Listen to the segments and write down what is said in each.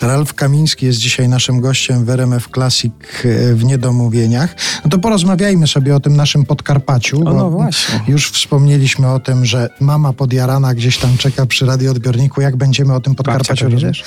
Ralf Kamiński jest dzisiaj naszym gościem w RMF Classic e, w Niedomówieniach. No to porozmawiajmy sobie o tym naszym Podkarpaciu, bo no właśnie. już wspomnieliśmy o tym, że mama podjarana gdzieś tam czeka przy radioodbiorniku, jak będziemy o tym Podkarpaciu rozmawiać.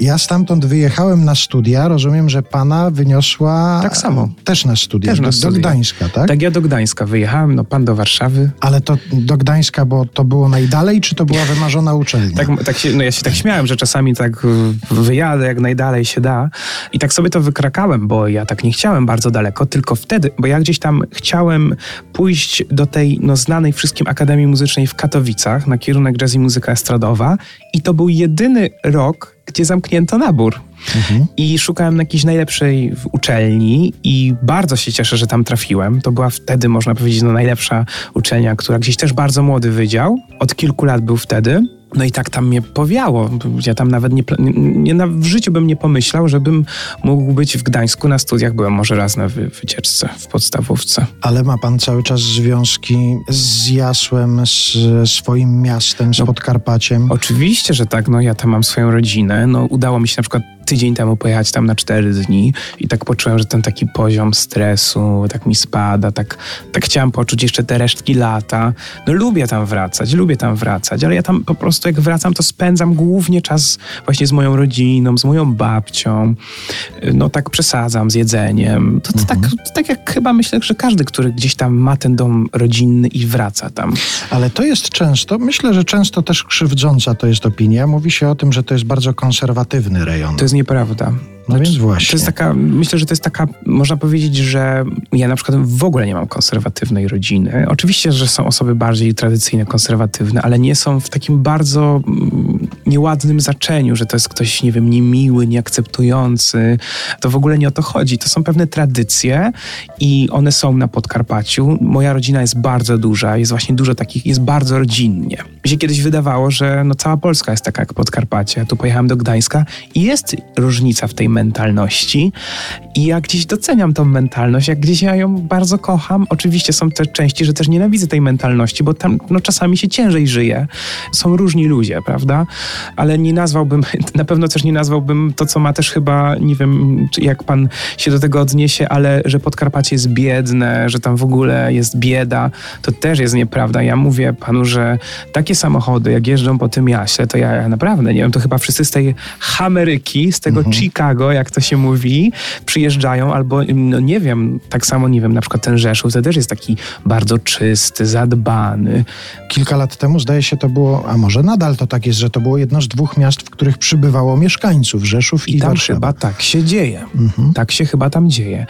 Ja stamtąd wyjechałem na studia, rozumiem, że pana wyniosła... Tak samo. Też na studia, też na studia. do Gdańska, tak? Tak, ja do Gdańska wyjechałem, no pan do Warszawy. Ale to do Gdańska, bo to było najdalej, czy to była wymarzona uczelnia? Tak, tak się, no ja się tak śmiałem, że czasami tak wyjadę jak najdalej się da. I tak sobie to wykrakałem, bo ja tak nie chciałem bardzo daleko, tylko wtedy, bo ja gdzieś tam chciałem pójść do tej no, znanej wszystkim Akademii Muzycznej w Katowicach na kierunek jazz i muzyka estradowa i to był jedyny rok, gdzie zamknięto nabór. Mhm. I szukałem na jakiejś najlepszej uczelni i bardzo się cieszę, że tam trafiłem. To była wtedy, można powiedzieć, no, najlepsza uczelnia, która gdzieś też bardzo młody wydział. Od kilku lat był wtedy. No i tak tam mnie powiało. Ja tam nawet nie, nie, nie, w życiu bym nie pomyślał, żebym mógł być w Gdańsku na studiach. Byłem może raz na wy, wycieczce w podstawówce. Ale ma pan cały czas związki z Jasłem, z swoim miastem, z no, Podkarpaciem? Oczywiście, że tak. No ja tam mam swoją rodzinę. No udało mi się na przykład tydzień temu pojechać tam na cztery dni i tak poczułem, że ten taki poziom stresu tak mi spada, tak, tak chciałem poczuć jeszcze te resztki lata. No lubię tam wracać, lubię tam wracać, ale ja tam po prostu jak wracam, to spędzam głównie czas właśnie z moją rodziną, z moją babcią. No tak przesadzam z jedzeniem. To, to tak, mhm. tak, to tak jak chyba myślę, że każdy, który gdzieś tam ma ten dom rodzinny i wraca tam. Ale to jest często, myślę, że często też krzywdząca to jest opinia. Mówi się o tym, że to jest bardzo konserwatywny rejon. To jest nieprawda. No więc właśnie. To jest taka, myślę, że to jest taka, można powiedzieć, że ja na przykład w ogóle nie mam konserwatywnej rodziny. Oczywiście, że są osoby bardziej tradycyjne, konserwatywne, ale nie są w takim bardzo mm, nieładnym zaczeniu, że to jest ktoś, nie wiem, niemiły, nieakceptujący. To w ogóle nie o to chodzi. To są pewne tradycje i one są na Podkarpaciu. Moja rodzina jest bardzo duża, jest właśnie dużo takich, jest bardzo rodzinnie. Mi się kiedyś wydawało, że no cała Polska jest taka jak Podkarpacie. Tu pojechałem do Gdańska i jest różnica w tej mentalności i ja gdzieś doceniam tą mentalność, jak gdzieś ja ją bardzo kocham. Oczywiście są te części, że też nienawidzę tej mentalności, bo tam no, czasami się ciężej żyje. Są różni ludzie, prawda? Ale nie nazwałbym, na pewno też nie nazwałbym to, co ma też chyba, nie wiem, jak pan się do tego odniesie, ale że Podkarpacie jest biedne, że tam w ogóle jest bieda, to też jest nieprawda. Ja mówię panu, że takie samochody, jak jeżdżą po tym jasie, to ja, ja naprawdę nie wiem, to chyba wszyscy z tej Ameryki, z tego mhm. Chicago, jak to się mówi, przyjeżdżają albo, no nie wiem, tak samo, nie wiem, na przykład ten Rzeszów, to też jest taki bardzo czysty, zadbany. Kilka lat temu, zdaje się, to było, a może nadal to tak jest, że to było jedno z dwóch miast, w których przybywało mieszkańców, Rzeszów i, I tam Warszawa. chyba tak się dzieje. Mhm. Tak się chyba tam dzieje.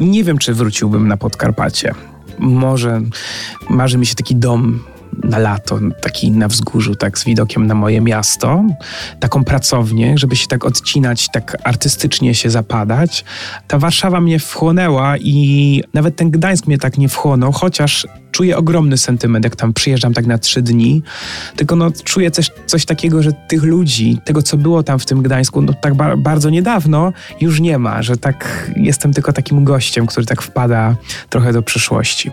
Nie wiem, czy wróciłbym na Podkarpacie. Może marzy mi się taki dom na lato, taki na wzgórzu, tak z widokiem na moje miasto, taką pracownię, żeby się tak odcinać, tak artystycznie się zapadać. Ta Warszawa mnie wchłonęła i nawet ten Gdańsk mnie tak nie wchłonął, chociaż czuję ogromny sentyment, jak tam przyjeżdżam tak na trzy dni, tylko no czuję coś, coś takiego, że tych ludzi, tego co było tam w tym Gdańsku, no tak ba bardzo niedawno już nie ma, że tak jestem tylko takim gościem, który tak wpada trochę do przyszłości.